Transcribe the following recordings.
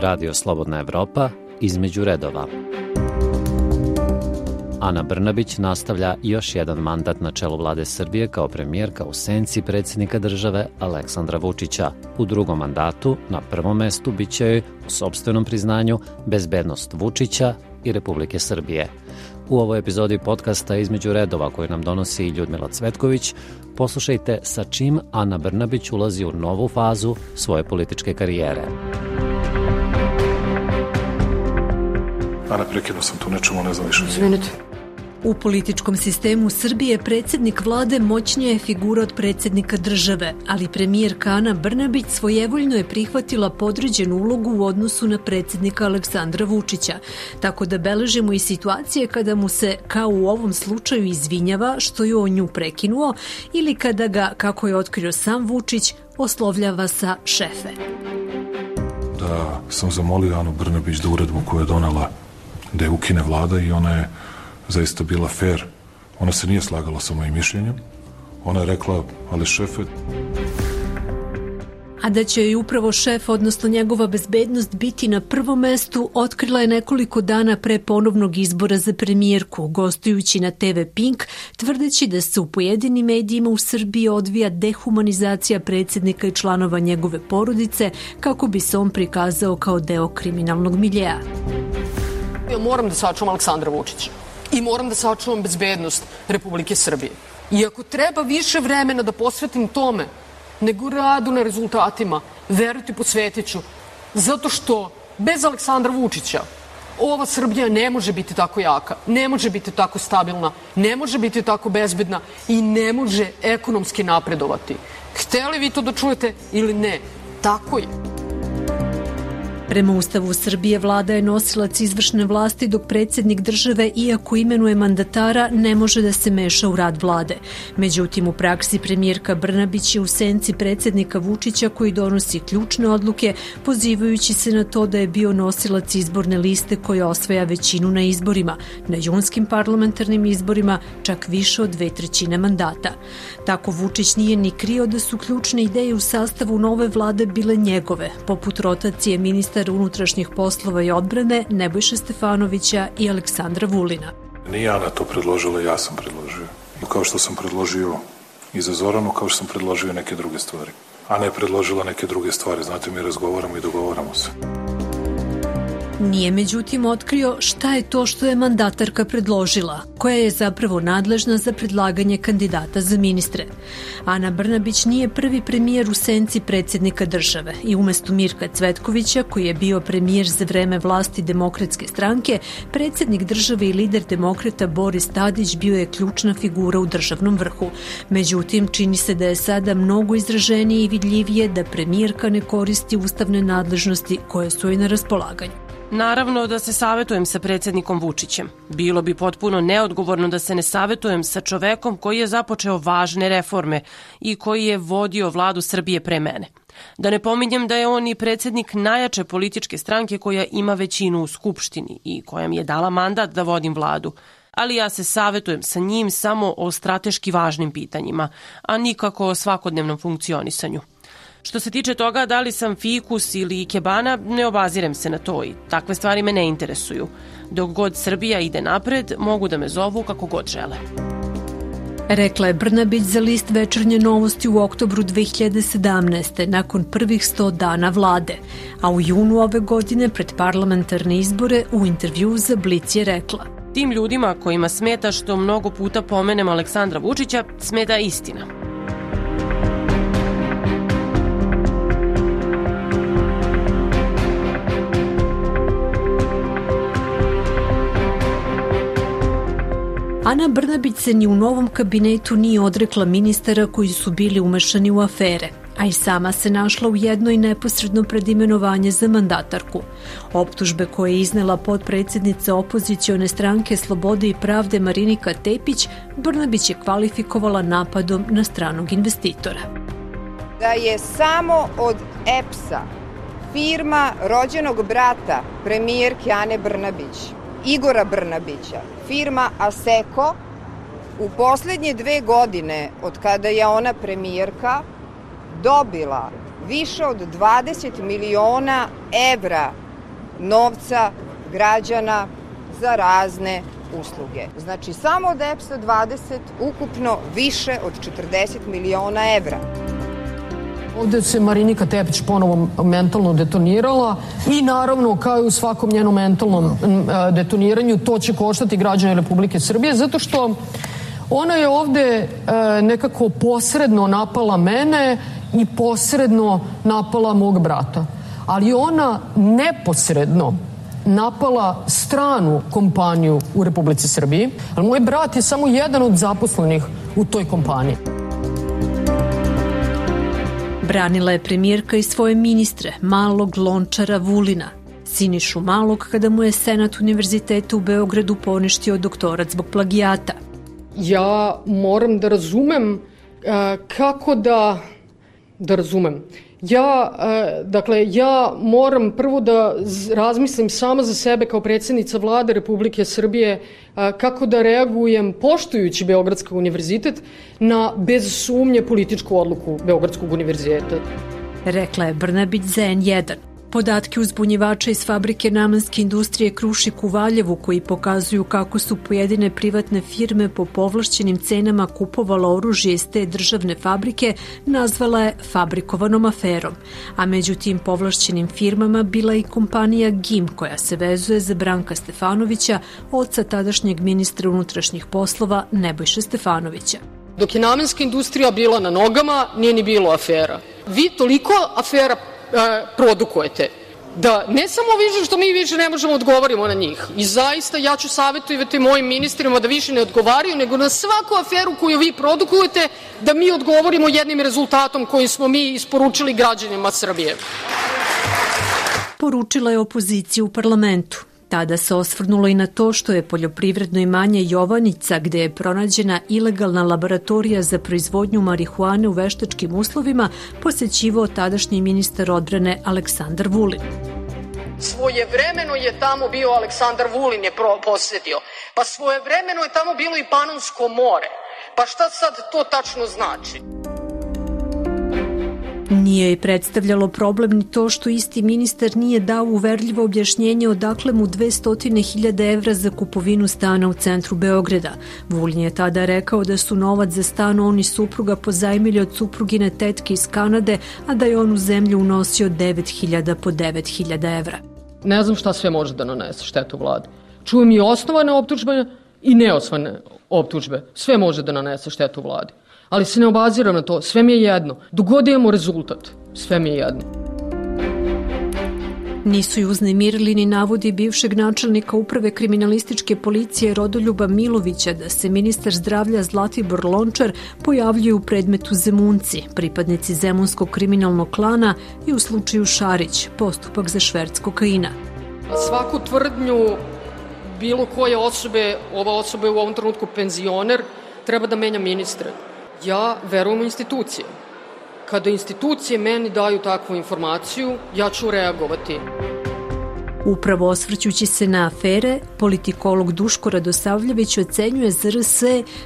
Radio Slobodna Evropa, između redova. Ana Brnabić nastavlja još jedan mandat na čelu vlade Srbije kao premijerka u senci predsednika države Aleksandra Vučića. U drugom mandatu, na prvom mestu, biće joj, u sobstvenom priznanju, bezbednost Vučića i Republike Srbije. U ovoj epizodi podcasta između redova koju nam donosi Ljudmila Cvetković, poslušajte sa čim Ana Brnabić ulazi u novu fazu svoje političke karijere. Ana, prekinuo sam tu nečemu, ne znam više. Izvinite. U političkom sistemu Srbije predsednik vlade moćnija je figura od predsednika države, ali premijer Kana Brnabić svojevoljno je prihvatila podređenu ulogu u odnosu na predsednika Aleksandra Vučića, tako da beležimo i situacije kada mu se, kao u ovom slučaju, izvinjava što je on nju prekinuo ili kada ga, kako je otkrio sam Vučić, oslovljava sa šefe. Da sam zamolio Anu Brnabić da uredbu koju je donela da je ukine vlada i ona je zaista bila fair. Ona se nije slagala sa mojim mišljenjem. Ona je rekla, ali šefe, A da će joj upravo šef, odnosno njegova bezbednost, biti na prvom mestu, otkrila je nekoliko dana pre ponovnog izbora za premijerku, gostujući na TV Pink, tvrdeći da se u pojedinim medijima u Srbiji odvija dehumanizacija predsednika i članova njegove porodice, kako bi se on prikazao kao deo kriminalnog miljeja. Ja moram da sačuvam Aleksandra Vučića i moram da sačuvam bezbednost Republike Srbije. I ako treba više vremena da posvetim tome nego radu na rezultatima, verujte, posvetit ću. Zato što bez Aleksandra Vučića ova Srbija ne može biti tako jaka, ne može biti tako stabilna, ne može biti tako bezbedna i ne može ekonomski napredovati. Hteli vi to da čujete ili ne, tako je. Prema Ustavu Srbije vlada je nosilac izvršne vlasti dok predsednik države, iako imenuje mandatara, ne može da se meša u rad vlade. Međutim, u praksi premijerka Brnabić je u senci predsednika Vučića koji donosi ključne odluke, pozivajući se na to da je bio nosilac izborne liste koja osvaja većinu na izborima, na junskim parlamentarnim izborima čak više od dve trećine mandata. Tako Vučić nije ni krio da su ključne ideje u sastavu nove vlade bile njegove, poput rotacije ministra ministar unutrašnjih poslova i odbrane Nebojša Stefanovića i Aleksandra Vulina. Nije Ana to predložila, ja sam predložio. I kao što sam predložio i za Zoranu, kao što sam predložio neke druge stvari. Ana je predložila neke druge stvari, znate, mi razgovaramo i dogovaramo se. Nije međutim otkrio šta je to što je mandatarka predložila, koja je zapravo nadležna za predlaganje kandidata za ministre. Ana Brnabić nije prvi premijer u senci predsednika države i umesto Mirka Cvetkovića, koji je bio premijer za vreme vlasti demokratske stranke, predsednik države i lider demokrata Boris Tadić bio je ključna figura u državnom vrhu. Međutim, čini se da je sada mnogo izraženije i vidljivije da premijerka ne koristi ustavne nadležnosti koje su joj na raspolaganju. Naravno da se savetujem sa predsednikom Vučićem. Bilo bi potpuno neodgovorno da se ne savetujem sa čovekom koji je započeo važne reforme i koji je vodio vladu Srbije pre mene. Da ne pominjem da je on i predsednik najjače političke stranke koja ima većinu u Skupštini i koja mi je dala mandat da vodim vladu. Ali ja se savetujem sa njim samo o strateški važnim pitanjima, a nikako o svakodnevnom funkcionisanju. Što se tiče toga da li sam fikus ili ikebana, ne obazirem se na to i takve stvari me ne interesuju. Dok god Srbija ide napred, mogu da me zovu kako god žele. Rekla je Brnabić za list večernje novosti u oktobru 2017. nakon prvih 100 dana vlade, a u junu ove godine pred parlamentarne izbore u intervju za Blic je rekla Tim ljudima kojima smeta što mnogo puta pomenem Aleksandra Vučića, smeta istina. Ana Brnabić se ni u novom kabinetu nije odrekla ministara koji su bili umešani u afere, a i sama se našla u jednoj neposredno pred imenovanje za mandatarku. Optužbe koje je iznela podpredsednica opozicione stranke Slobode i pravde Marinika Tepić, Brnabić je kvalifikovala napadom na stranog investitora. Da je samo od EPS-a firma rođenog brata premijerke Ane Brnabić, Igora Brnabića, firma Aseko u poslednje dve godine od kada je ona premijerka dobila više od 20 miliona evra novca građana za razne usluge. Znači, samo od EPS-a 20, ukupno više od 40 miliona evra. Ovde se Marinika Tepić ponovo mentalno detonirala i naravno kao i u svakom njenom mentalnom detoniranju to će koštati građane Republike Srbije zato što ona je ovde nekako posredno napala mene i posredno napala mog brata. Ali ona neposredno napala stranu kompaniju u Republici Srbiji. Moj brat je samo jedan od zaposlenih u toj kompaniji. Branila je premijerka i svoje ministre, malog lončara Vulina, Sinišu Malog kada mu je Senat Univerziteta u Beogradu poništio doktorat zbog plagijata. Ja moram da razumem kako da da razumem. Ja, uh, dakle, ja moram prvo da razmislim sama za sebe kao predsednica vlade Republike Srbije uh, kako da reagujem poštujući Beogradski univerzitet na bez sumnje političku odluku Beogradskog univerziteta. Rekla je Brnabić za N1. Podatke uzbunjivača iz fabrike namenske industrije Krušik u Valjevu koji pokazuju kako su pojedine privatne firme po povlašćenim cenama kupovala oružje iz te državne fabrike nazvala je fabrikovanom aferom, a među tim povlašćenim firmama bila i kompanija GIM koja se vezuje za Branka Stefanovića, oca tadašnjeg ministra unutrašnjih poslova Nebojše Stefanovića. Dok je namenska industrija bila na nogama, nije ni bilo afera. Vi toliko afera produkujete da ne samo što mi više ne možemo da odgovorimo na njih i zaista ja ću savjetovati mojim ministrima da više ne odgovaraju nego na svaku aferu koju vi produkujete da mi odgovorimo jednim rezultatom koji smo mi isporučili građanima Srbije. Poručila je opozicija u parlamentu. Tada se osvrnulo i na to što je poljoprivredno imanje Jovanjica, gde je pronađena ilegalna laboratorija za proizvodnju marihuane u veštačkim uslovima, posećivao tadašnji ministar odbrane Aleksandar Vulin. Svoje vremeno je tamo bio Aleksandar Vulin je posetio. Pa svoje vremeno je tamo bilo i Panonsko more. Pa šta sad to tačno znači? Nije je predstavljalo problem ni to što isti ministar nije dao uverljivo objašnjenje odakle mu 200.000 evra za kupovinu stana u centru Beograda. Vulin je tada rekao da su novac za stan on i supruga pozajmili od suprugine tetke iz Kanade, a da je on u zemlju unosio 9.000 po 9.000 evra. Ne znam šta sve može da nanese štetu vlade. Čujem i osnovane optužbe i neosnovane optužbe. Sve može da nanese štetu vlade ali se ne obaziram na to, sve mi je jedno. Dogod imamo rezultat, sve mi je jedno. Nisu ju uznemirili ni navodi bivšeg načelnika uprave kriminalističke policije Rodoljuba Milovića da se ministar zdravlja Zlatibor Lončar pojavljuje u predmetu Zemunci, pripadnici Zemunskog kriminalnog klana i u slučaju Šarić, postupak za šverc kokaina. Svaku tvrdnju bilo koje osobe, ova osoba je u ovom trenutku penzioner, treba da menja ministre ja verujem u institucije. Kada institucije meni daju takvu informaciju, ja ću reagovati. Upravo osvrćući se na afere, politikolog Duško Radosavljević ocenjuje ZRS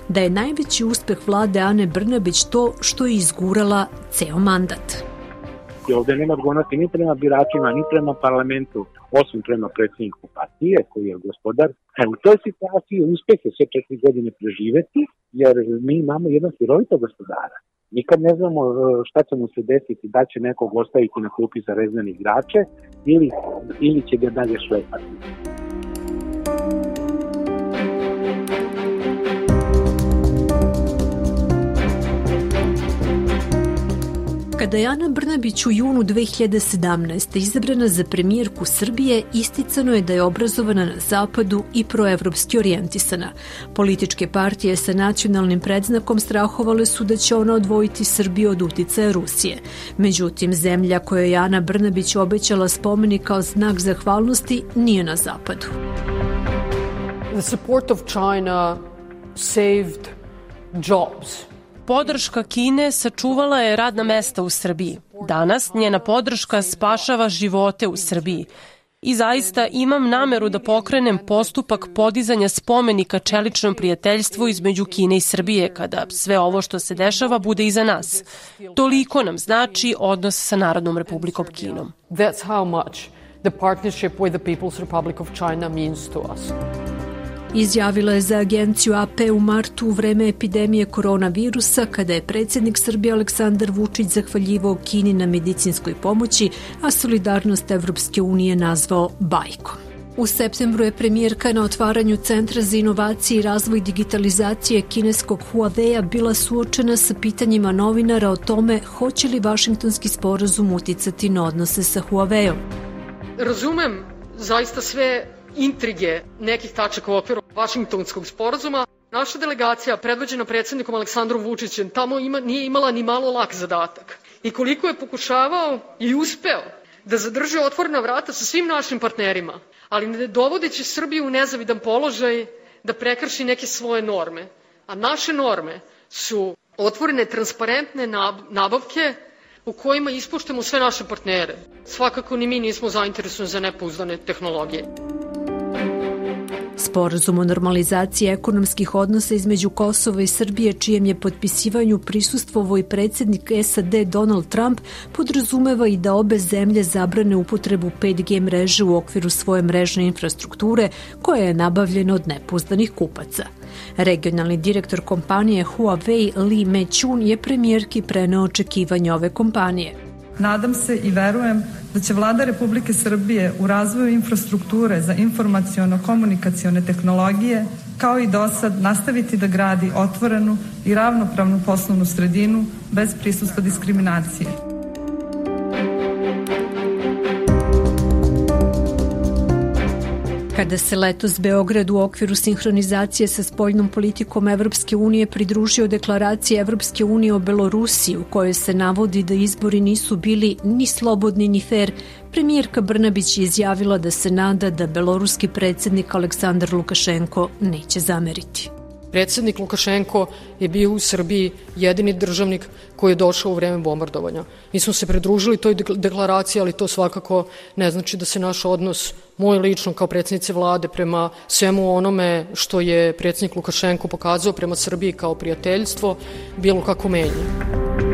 da je najveći uspeh vlade Ane Brnabić to što je izgurala ceo mandat. I ovde nema odgovornosti ni prema biračima, ni prema parlamentu, osim prema predsjedniku partije koji je gospodar. E, u toj situaciji uspehe sve četiri godine preživeti, jer mi imamo jedan sirovito gospodara. Nikad ne znamo e, šta će mu se desiti, da će nekog ostaviti na klupi za rezane igrače ili, ili će ga dalje šlepati. Kada je Ana Brnabić u junu 2017. izabrana za premijerku Srbije, isticano je da je obrazovana na zapadu i proevropski orijentisana. Političke partije sa nacionalnim predznakom strahovale su da će ona odvojiti Srbiju od uticaja Rusije. Međutim, zemlja kojoj je Ana Brnabić obećala spomenik kao znak zahvalnosti nije na zapadu. The support of China saved jobs Podrška Kine sačuvala je radna mesta u Srbiji. Danas njena podrška spašava živote u Srbiji. I zaista imam nameru da pokrenem postupak podizanja spomenika čeličnom prijateljstvu između Kine i Srbije kada sve ovo što se dešava bude iza nas. Toliko nam znači odnos sa Narodnom republikom Kinom. That's how much the partnership with the People's Republic of China means to us. Izjavila je za agenciju AP u martu u vreme epidemije koronavirusa kada je predsjednik Srbije Aleksandar Vučić zahvaljivao Kini na medicinskoj pomoći, a solidarnost Evropske unije nazvao bajkom. U septembru je premijerka na otvaranju Centra za inovacije i razvoj digitalizacije kineskog Huawei-a bila suočena sa pitanjima novinara o tome hoće li Vašingtonski sporazum uticati na odnose sa Huawei-om. Razumem zaista sve intrige nekih tačaka u okviru Vašingtonskog sporazuma. Naša delegacija, predvođena predsednikom Aleksandrom Vučićem, tamo ima, nije imala ni malo lak zadatak. I koliko je pokušavao i uspeo da zadrži otvorena vrata sa svim našim partnerima, ali ne dovodeći Srbiju u nezavidan položaj da prekrši neke svoje norme. A naše norme su otvorene, transparentne nabavke u kojima ispuštamo sve naše partnere. Svakako ni mi nismo zainteresovani za nepouzdane tehnologije. Sporazum o normalizaciji ekonomskih odnosa između Kosova i Srbije, čijem je potpisivanju prisustvovao i predsednik SAD Donald Trump, podrazumeva i da obe zemlje zabrane upotrebu 5G mreže u okviru svoje mrežne infrastrukture, koja je nabavljena od nepuzdanih kupaca. Regionalni direktor kompanije Huawei Li Mechun je premijerki preneo očekivanje ove kompanije. Nadam se i verujem da će vlada Republike Srbije u razvoju infrastrukture za informaciono-komunikacione tehnologije kao i do sad nastaviti da gradi otvorenu i ravnopravnu poslovnu sredinu bez prisustva diskriminacije. Kada se letos Beograd u okviru sinhronizacije sa spoljnom politikom Evropske unije pridružio deklaraciji Evropske unije o Belorusiji u kojoj se navodi da izbori nisu bili ni slobodni ni fair, premijerka Brnabić je izjavila da se nada da beloruski predsednik Aleksandar Lukašenko neće zameriti. Predsednik Lukašenko je bio u Srbiji jedini državnik koji je došao u vreme bombardovanja. Mi smo se pridružili toj deklaraciji, ali to svakako ne znači da se naš odnos, moj lično kao predsednice vlade, prema svemu onome što je predsednik Lukašenko pokazao prema Srbiji kao prijateljstvo, bilo kako menja.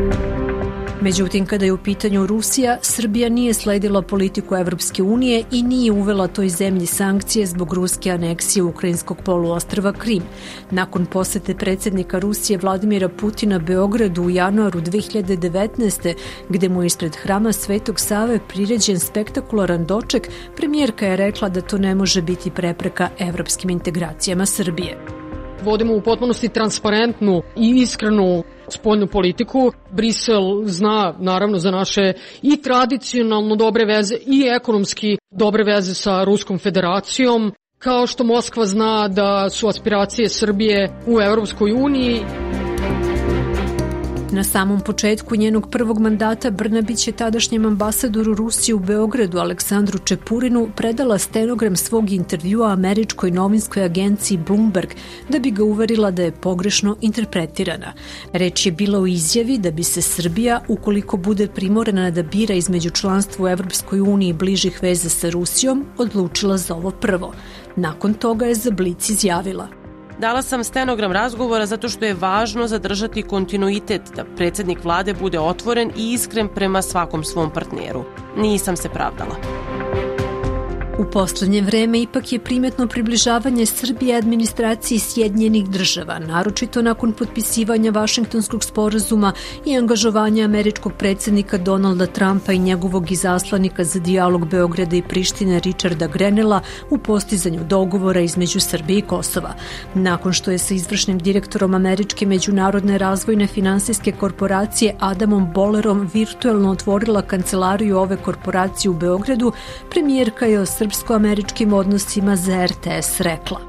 Međutim, kada je u pitanju Rusija, Srbija nije sledila politiku Evropske unije i nije uvela toj zemlji sankcije zbog ruske aneksije ukrajinskog poluostrava Krim. Nakon posete predsednika Rusije Vladimira Putina Beogradu u januaru 2019. gde mu ispred hrama Svetog Save priređen spektakularan doček, premijerka je rekla da to ne može biti prepreka evropskim integracijama Srbije. Vodimo u potpunosti transparentnu i iskrenu spoljnu politiku. Brisel zna naravno za naše i tradicionalno dobre veze i ekonomski dobre veze sa Ruskom federacijom, kao što Moskva zna da su aspiracije Srbije u Evropskoj uniji. Na samom početku njenog prvog mandata Brnabić je tadašnjem ambasadoru Rusije u Beogradu Aleksandru Čepurinu predala stenogram svog intervjua američkoj novinskoj agenciji Bloomberg da bi ga uverila da je pogrešno interpretirana. Reč je bila o izjavi da bi se Srbija, ukoliko bude primorena da bira između članstva u Evropskoj uniji bližih veze sa Rusijom, odlučila za ovo prvo. Nakon toga je za Blic izjavila – Dala sam stenogram razgovora zato što je važno zadržati kontinuitet da predsednik vlade bude otvoren i iskren prema svakom svom partneru. Nisam se pravdala. U poslednje vreme ipak je primetno približavanje Srbije administraciji Sjedinjenih država, naročito nakon potpisivanja Vašingtonskog sporazuma i angažovanja američkog predsednika Donalda Trumpa i njegovog izaslanika za dijalog Beograda i Prištine Richarda Grenela u postizanju dogovora između Srbije i Kosova. Nakon što je sa izvršnim direktorom Američke međunarodne razvojne finansijske korporacije Adamom Bolerom virtuelno otvorila kancelariju ove korporacije u Beogradu, premijerka je o srpsko-američkim odnosima za RTS rekla.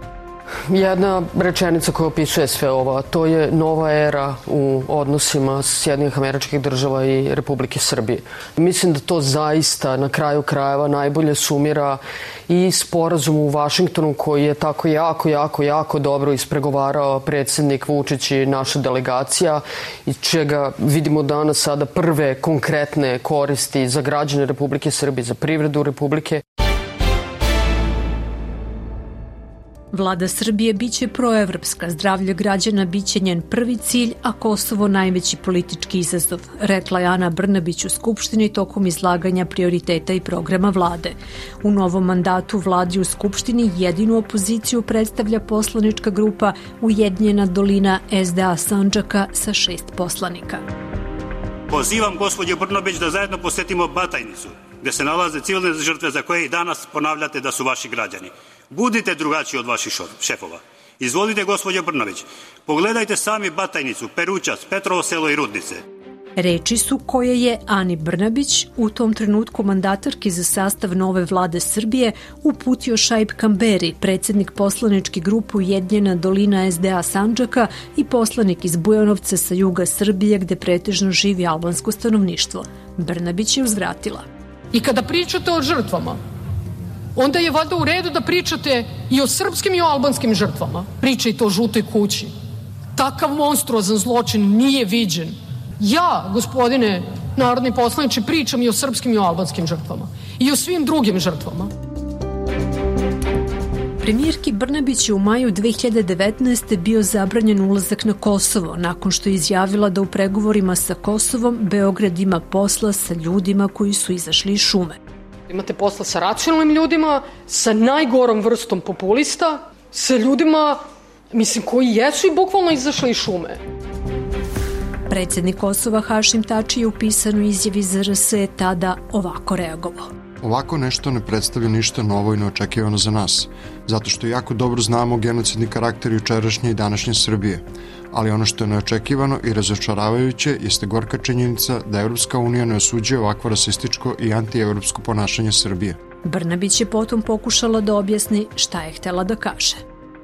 Jedna rečenica koja opisuje sve ovo, to je nova era u odnosima Sjedinjih američkih država i Republike Srbije. Mislim da to zaista na kraju krajeva najbolje sumira i sporazum u Vašingtonu koji je tako jako, jako, jako dobro ispregovarao predsednik Vučić i naša delegacija i čega vidimo danas sada prve konkretne koristi za građane Republike Srbije, za privredu Republike Vlada Srbije biće proevropska, zdravlje građana biće njen prvi cilj, a Kosovo najveći politički izazov, rekla je Ana Brnabić u Skupštini tokom izlaganja prioriteta i programa vlade. U novom mandatu vladi u Skupštini jedinu opoziciju predstavlja poslanička grupa Ujedinjena dolina SDA Sanđaka sa šest poslanika. Pozivam gospođe Brnobić da zajedno posetimo Batajnicu, gde se nalaze civilne žrtve za koje i danas ponavljate da su vaši građani. Budite drugačiji od vaših šefova. Izvolite, gospođo Brnović, pogledajte sami Batajnicu, Perućac, Petrovo selo i Rudnice. Reči su koje je Ani Brnabić, u tom trenutku mandatarki za sastav nove vlade Srbije, uputio Šaib Kamberi, predsednik poslaničke grupe Ujedinjena dolina SDA Sanđaka i poslanik iz Bujanovca sa juga Srbije gde pretežno živi albansko stanovništvo. Brnabić je uzvratila. I kada pričate o žrtvama, onda je valjda u redu da pričate i o srpskim i o albanskim žrtvama. Pričajte o žutoj kući. Takav monstruozan zločin nije viđen. Ja, gospodine narodni poslaniče, pričam i o srpskim i o albanskim žrtvama. I o svim drugim žrtvama. Premijerki Brnabić je u maju 2019. bio zabranjen ulazak na Kosovo nakon što je izjavila da u pregovorima sa Kosovom Beograd ima posla sa ljudima koji su izašli iz šume. Imate posla sa racionalnim ljudima, sa najgorom vrstom populista, sa ljudima, mislim, koji jesu i bukvalno izašli iz šume. Predsednik Kosova Hašim Tači je u pisanoj izjavi za RS tada ovako reagovao. Ovako nešto ne predstavlja ništa novo i neočekivano za nas, zato što jako dobro znamo genocidni karakter jučerašnje i današnje Srbije, ali ono što je neočekivano i razočaravajuće jeste gorka činjenica da Evropska unija ne osuđuje ovakvo rasističko i antievropsko ponašanje Srbije. Brnabić je potom pokušala da objasni šta je htela da kaže.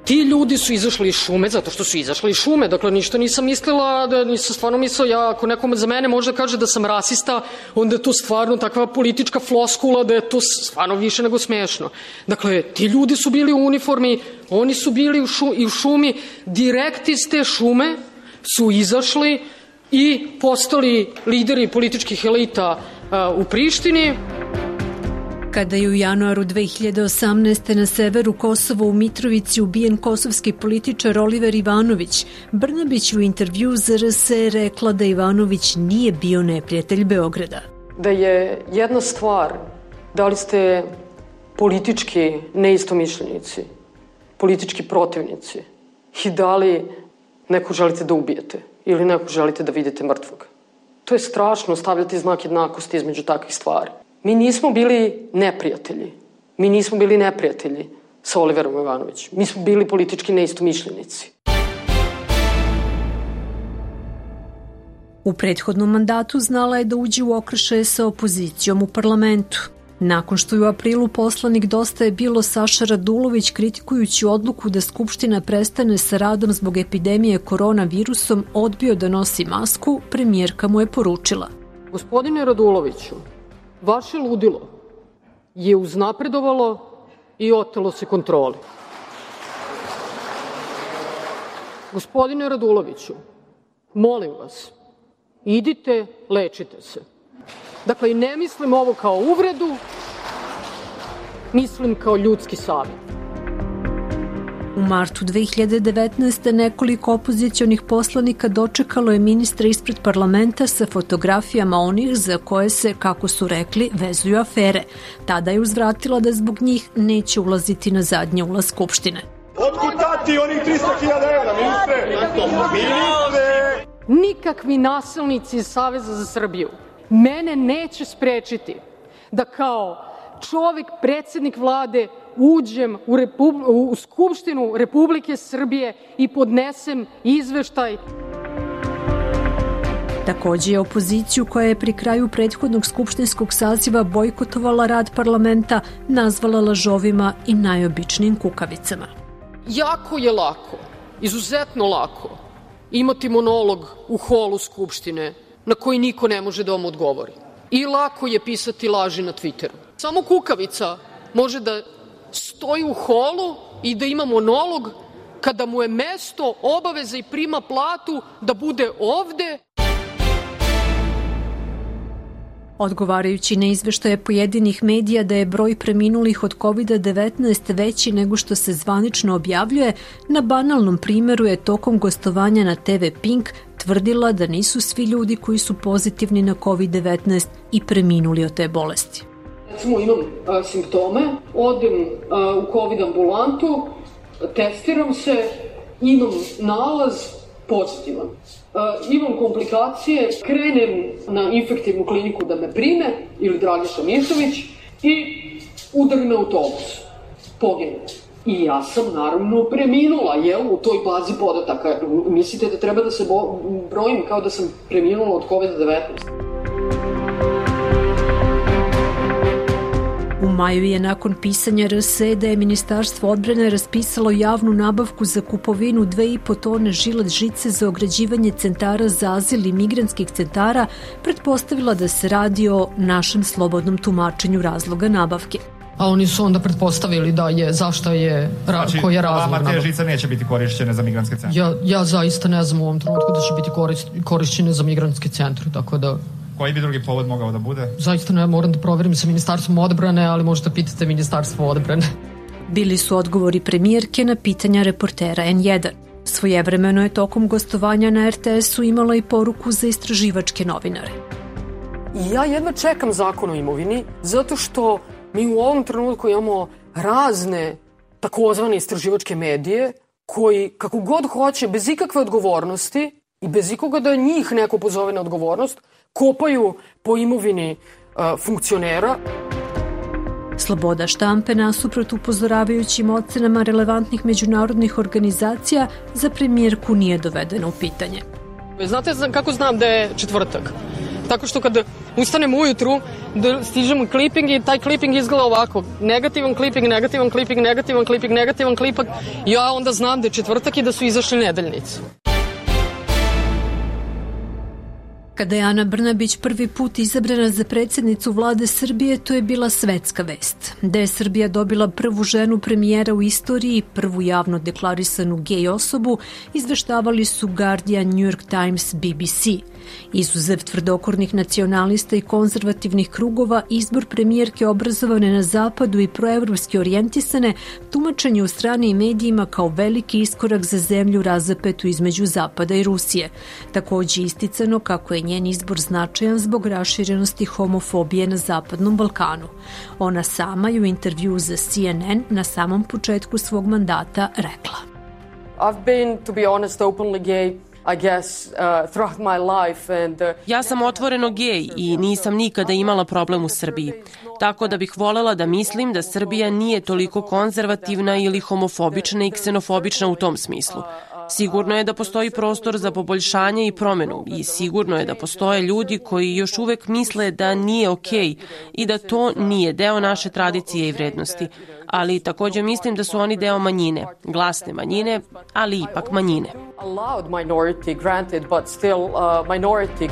Ti ljudi su izašli iz šume zato što su izašli iz šume. Dakle, ništa nisam mislila, da nisam stvarno mislila, ja, ako nekom za mene može kaže da sam rasista, onda je to stvarno takva politička floskula da je to stvarno više nego smešno. Dakle, ti ljudi su bili u uniformi, oni su bili u, šu, i u šumi, direkt iz te šume su izašli i postali lideri političkih elita uh, u Prištini. Kada je u januaru 2018. na severu Kosova u Mitrovici ubijen kosovski političar Oliver Ivanović, Brnabić u intervju za RS rekla da Ivanović nije bio neprijatelj Beograda. Da je jedna stvar da li ste politički neistomišljenici, politički protivnici i da li neko želite da ubijete ili neko želite da vidite mrtvog. To je strašno stavljati znak jednakosti između takvih stvari. Mi nismo bili neprijatelji. Mi nismo bili neprijatelji sa Oliverom Ivanovićem. Mi smo bili politički neistomišljenici. U prethodnom mandatu znala je da uđe u okršaje sa opozicijom u parlamentu. Nakon što je u aprilu poslanik Dosta je bilo Saša Radulović kritikujući odluku da Skupština prestane sa radom zbog epidemije koronavirusom odbio da nosi masku, premijerka mu je poručila. Gospodine Raduloviću, Vaše ludilo je uznapredovalo i otelo se kontroli. Gospodine Raduloviću, molim vas, idite, lečite se. Dakle, ne mislim ovo kao uvredu, mislim kao ljudski savjet. U martu 2019. nekoliko opozicionih poslanika dočekalo je ministra ispred parlamenta sa fotografijama onih za koje se, kako su rekli, vezuju afere. Tada je uzvratila da zbog njih neće ulaziti na zadnji ulaz Skupštine. Otkud dati onih 300.000 evra, ministre? Ministre! Nikakvi nasilnici iz Saveza za Srbiju mene neće sprečiti da kao čovek, predsednik vlade, uđem u, Repub u Skupštinu Republike Srbije i podnesem izveštaj Takođe je opoziciju koja je pri kraju prethodnog skupštinskog saziva bojkotovala rad parlamenta nazvala lažovima i najobičnim kukavicama. Jako je lako, izuzetno lako, imati monolog u holu Skupštine na koji niko ne može da vam odgovori. I lako je pisati laži na Twitteru. Samo kukavica može da stoji u holu i da ima monolog kada mu je mesto, obaveza i prima platu da bude ovde Odgovarajući na izveštaje pojedinih medija da je broj preminulih od COVID-19 veći nego što se zvanično objavljuje, na banalnom primeru je tokom gostovanja na TV Pink tvrdila da nisu svi ljudi koji su pozitivni na COVID-19 i preminuli od te bolesti. Recimo imam a, simptome, odem a, u COVID ambulantu, testiram se, imam nalaz pozitivan. Uh, imam komplikacije, krenem na infektivnu kliniku da me prime, ili Dragiša Mišović, i udari me autobus. Poginem. I ja sam naravno preminula, jel, u toj bazi podataka. Mislite da treba da se brojim kao da sam preminula od COVID-19? Maju je nakon pisanja RSE da je Ministarstvo odbrane raspisalo javnu nabavku za kupovinu 2,5 tone žilet žice za ograđivanje centara za azil i migranskih centara, pretpostavila da se radi o našem slobodnom tumačenju razloga nabavke a oni su onda pretpostavili da je, zašto je, ra, znači, koji je razlog. Znači, te žice neće biti korišćene za migranske centre? Ja, ja zaista ne znam u ovom trenutku da će biti korišćene za migranske centre, tako da Koji bi drugi povod mogao da bude? Zaista ne, moram da proverim sa ministarstvom odbrane, ali možete pitati ministarstvo odbrane. Bili su odgovori premijerke na pitanja reportera N1. Svojevremeno je tokom gostovanja na RTS-u imala i poruku za istraživačke novinare. Ja jedva čekam zakon o imovini, zato što mi u ovom trenutku imamo razne takozvane istraživačke medije koji, kako god hoće, bez ikakve odgovornosti i bez ikoga da njih neko pozove na odgovornost, kopaju po imovini funkcionera. Sloboda štampe nasuprot upozoravajućim ocenama relevantnih međunarodnih organizacija za premijerku nije dovedena u pitanje. Znate kako znam da je četvrtak? Tako što kad ustanem ujutru, da stižem kliping i taj kliping izgleda ovako. Negativan kliping, negativan kliping, negativan kliping, negativan kliping. Ja onda znam da je četvrtak i da su izašli nedeljnici. Kada je Ana Brnabić prvi put izabrana za predsednicu vlade Srbije, to je bila svetska vest. Da je Srbija dobila prvu ženu premijera u istoriji, prvu javno deklarisanu gej osobu, izveštavali su Guardian, New York Times, BBC. Izuzev tvrdokornih nacionalista i konzervativnih krugova, izbor premijerke obrazovane na zapadu i proevropski orijentisane, tumačenje u strani i medijima kao veliki iskorak za zemlju razapetu između zapada i Rusije. Takođe isticano kako je njen izbor značajan zbog raširenosti homofobije na Zapadnom Balkanu. Ona sama je u intervju za CNN na samom početku svog mandata rekla. I've been, to be honest, openly gay Uh, uh, ja sam otvoreno gej i nisam nikada imala problem u Srbiji. Tako da bih volela da mislim da Srbija nije toliko konzervativna ili homofobična i ksenofobična u tom smislu. Sigurno je da postoji prostor za poboljšanje i promenu i sigurno je da postoje ljudi koji još uvek misle da nije okej okay i da to nije deo naše tradicije i vrednosti. Ali takođe mislim da su oni deo manjine, glasne manjine, ali ipak manjine. Allowed minority, granted, but still uh, minority.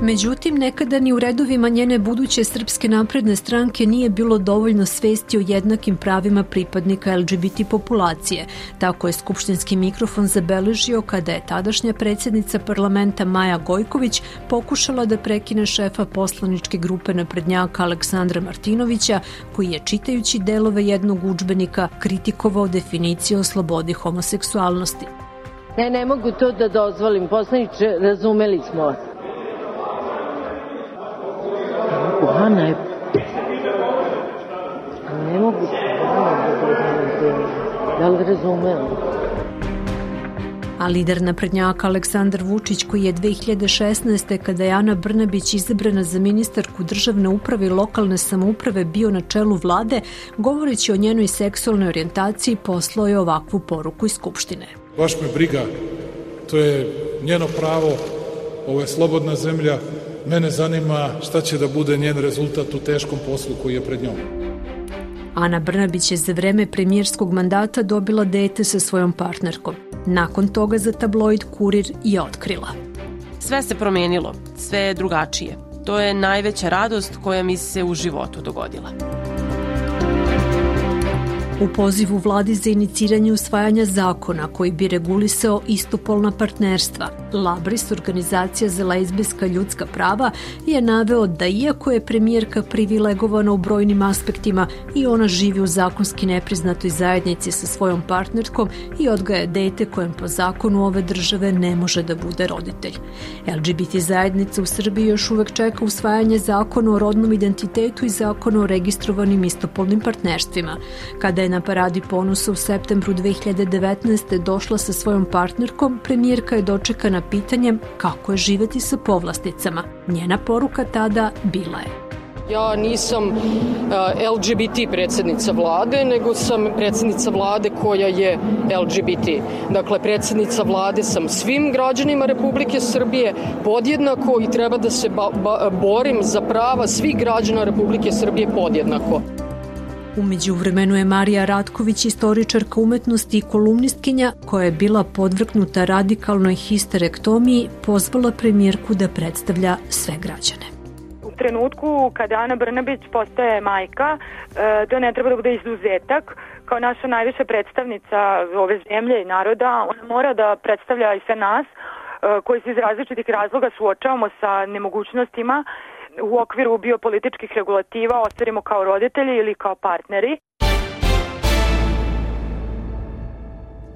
Međutim, nekada ni u redovima njene buduće srpske napredne stranke nije bilo dovoljno svesti o jednakim pravima pripadnika LGBT populacije. Tako je skupštinski mikrofon zabeležio kada je tadašnja predsednica parlamenta Maja Gojković pokušala da prekine šefa poslaničke grupe naprednjaka Aleksandra Martinovića, koji je čitajući delove jednog učbenika kritikovao definiciju o slobodi homoseksualnosti. Ne, ne mogu to da dozvolim. Poslaniče, razumeli smo vas. Ana je... Ne mogu razumem? A lider naprednjaka Aleksandar Vučić koji je 2016. kada je Ana Brnabić izabrana za ministarku državne uprave i lokalne samouprave bio na čelu vlade, govoreći o njenoj seksualnoj orijentaciji poslao je ovakvu poruku iz Skupštine. Baš me briga, to je njeno pravo, ovo je slobodna zemlja, Mene zanima šta će da bude njen rezultat u teškom poslu koji je pred njom. Ana Brnabić je za vreme premijerskog mandata dobila dete sa svojom partnerkom. Nakon toga za tabloid Kurir je otkrila. Sve se promenilo, sve je drugačije. To je najveća radost koja mi se u životu dogodila. U pozivu vladi za iniciranje usvajanja zakona koji bi regulisao istopolna partnerstva, Labris, organizacija za lezbijska ljudska prava, je naveo da iako je premijerka privilegovana u brojnim aspektima i ona živi u zakonski nepriznatoj zajednici sa svojom partnerkom i odgaja dete kojem po zakonu ove države ne može da bude roditelj. LGBT zajednica u Srbiji još uvek čeka usvajanje zakona o rodnom identitetu i zakona o registrovanim istopolnim partnerstvima. Kada je na paradi ponosa u septembru 2019. došla sa svojom partnerkom, premijerka je dočekana pitanjem kako je živeti sa povlasticama. Njena poruka tada bila je Ja nisam uh, LGBT predsednica vlade, nego sam predsednica vlade koja je LGBT. Dakle, predsednica vlade sam svim građanima Republike Srbije podjednako i treba da se borim za prava svih građana Republike Srbije podjednako. Umeđu vremenu je Marija Ratković, istoričarka umetnosti i kolumnistkinja, koja je bila podvrknuta radikalnoj histerektomiji, pozvala premijerku da predstavlja sve građane. U trenutku kada Ana Brnabić postaje majka, e, to ne treba da bude izuzetak. Kao naša najviša predstavnica ove zemlje i naroda, ona mora da predstavlja i sve nas, e, koji se iz različitih razloga suočavamo sa nemogućnostima u okviru biopolitičkih regulativa ostvarimo kao roditelji ili kao partneri.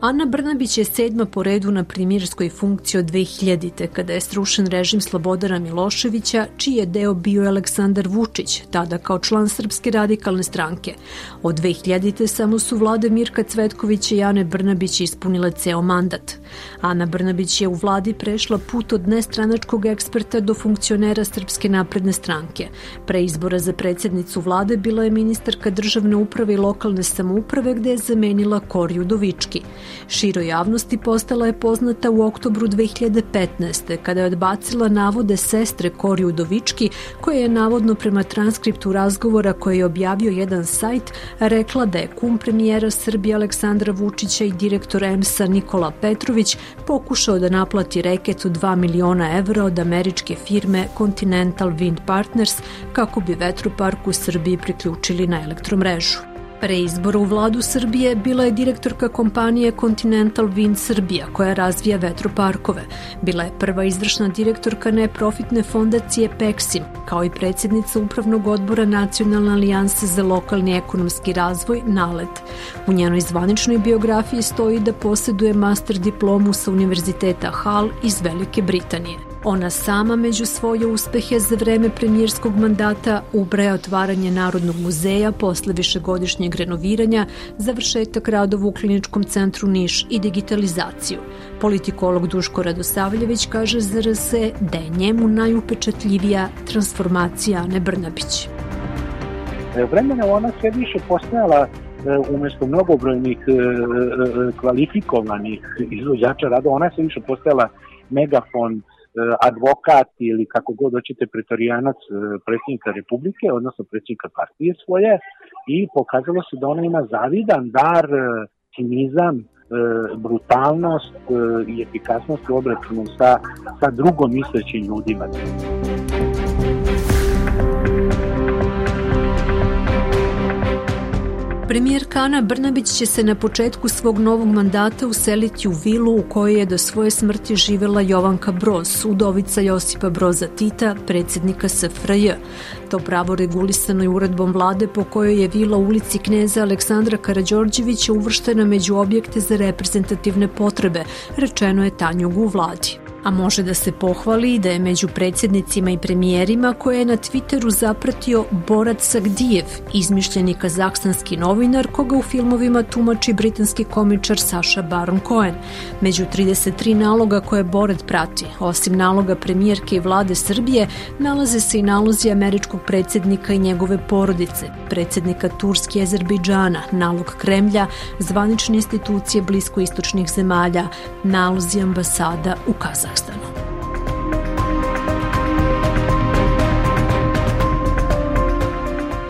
Ana Brnabić je sedma po redu na primirskoj funkciji od 2000. kada je strušen režim Slobodara Miloševića, čiji je deo bio Aleksandar Vučić, tada kao član Srpske radikalne stranke. Od 2000. samo su vlade Mirka Cvetkovića i Ane Brnabić ispunile ceo mandat. Ana Brnabić je u vladi prešla put od nestranačkog eksperta do funkcionera Srpske napredne stranke. Pre izbora za predsednicu vlade bila je ministarka državne uprave i lokalne samouprave gde je zamenila Koriju Dovički. Široj javnosti postala je poznata u oktobru 2015. kada je odbacila navode sestre Kori Udovički koja je navodno prema transkriptu razgovora koje je objavio jedan sajt rekla da je kum premijera Srbije Aleksandra Vučića i direktor EMS-a Nikola Petrović pokušao da naplati reket od 2 miliona evra od američke firme Continental Wind Partners kako bi vetropark u Srbiji priključili na elektromrežu. Pre izbora u vladu Srbije bila je direktorka kompanije Continental Wind Srbija koja razvija vetroparkove. Bila je prva izvršna direktorka neprofitne fondacije Pexim, kao i predsednica upravnog odbora Nacionalne alijanse za lokalni ekonomski razvoj NALED. U njenoj zvaničnoj biografiji stoji da poseduje master diplomu sa Univerziteta Hall iz Velike Britanije. Ona sama među svoje uspehe za vreme premijerskog mandata ubraja otvaranje Narodnog muzeja posle višegodišnjeg renoviranja, završetak radova u Kliničkom centru Niš i digitalizaciju. Politikolog Duško Radosavljević kaže za RS da je njemu najupečatljivija transformacija Ane Brnabić. E, vremena ona sve više postajala e, umesto mnogobrojnih e, kvalifikovanih izvođača rada, ona se više postajala megafon advokat ili kako god hoćete pretorijanac e, predsjednika Republike, odnosno predsjednika partije svoje i pokazalo se da ona ima zavidan dar, e, cinizam, brutalnost i efikasnost u obračunu sa, sa drugom mislećim ljudima. Premijer Kana Brnabić će se na početku svog novog mandata useliti u vilu u kojoj je do svoje smrti živela Jovanka Broz, udovica Josipa Broza Tita, predsednika SFRJ. To pravo regulisano je uredbom vlade po kojoj je vila u ulici kneza Aleksandra Karadžorđevića uvrštena među objekte za reprezentativne potrebe, rečeno je Tanjug u vladi a može da se pohvali da je među predsjednicima i premijerima koje je na Twitteru zapratio Borat Sagdijev, izmišljeni kazahstanski novinar koga u filmovima tumači britanski komičar Saša Baron Cohen. Među 33 naloga koje Borat prati, osim naloga premijerke i vlade Srbije, nalaze se i nalozi američkog predsjednika i njegove porodice, predsjednika Turske i Azerbejdžana, nalog Kremlja, zvanične institucije bliskoistočnih zemalja, nalozi ambasada u Kazahstanu. Kazahstanu.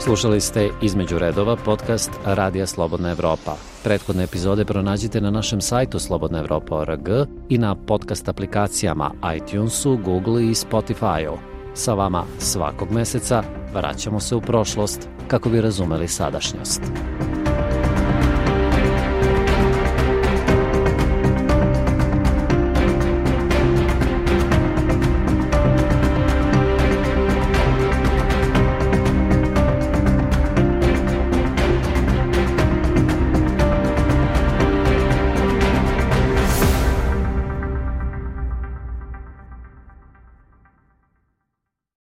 Slušali ste Između redova podcast Radija Slobodna Evropa. Prethodne epizode pronađite na našem sajtu slobodnaevropa.org i na podcast aplikacijama iTunesu, Google i Spotify-u. Sa vama svakog meseca vraćamo se u prošlost kako bi razumeli sadašnjost.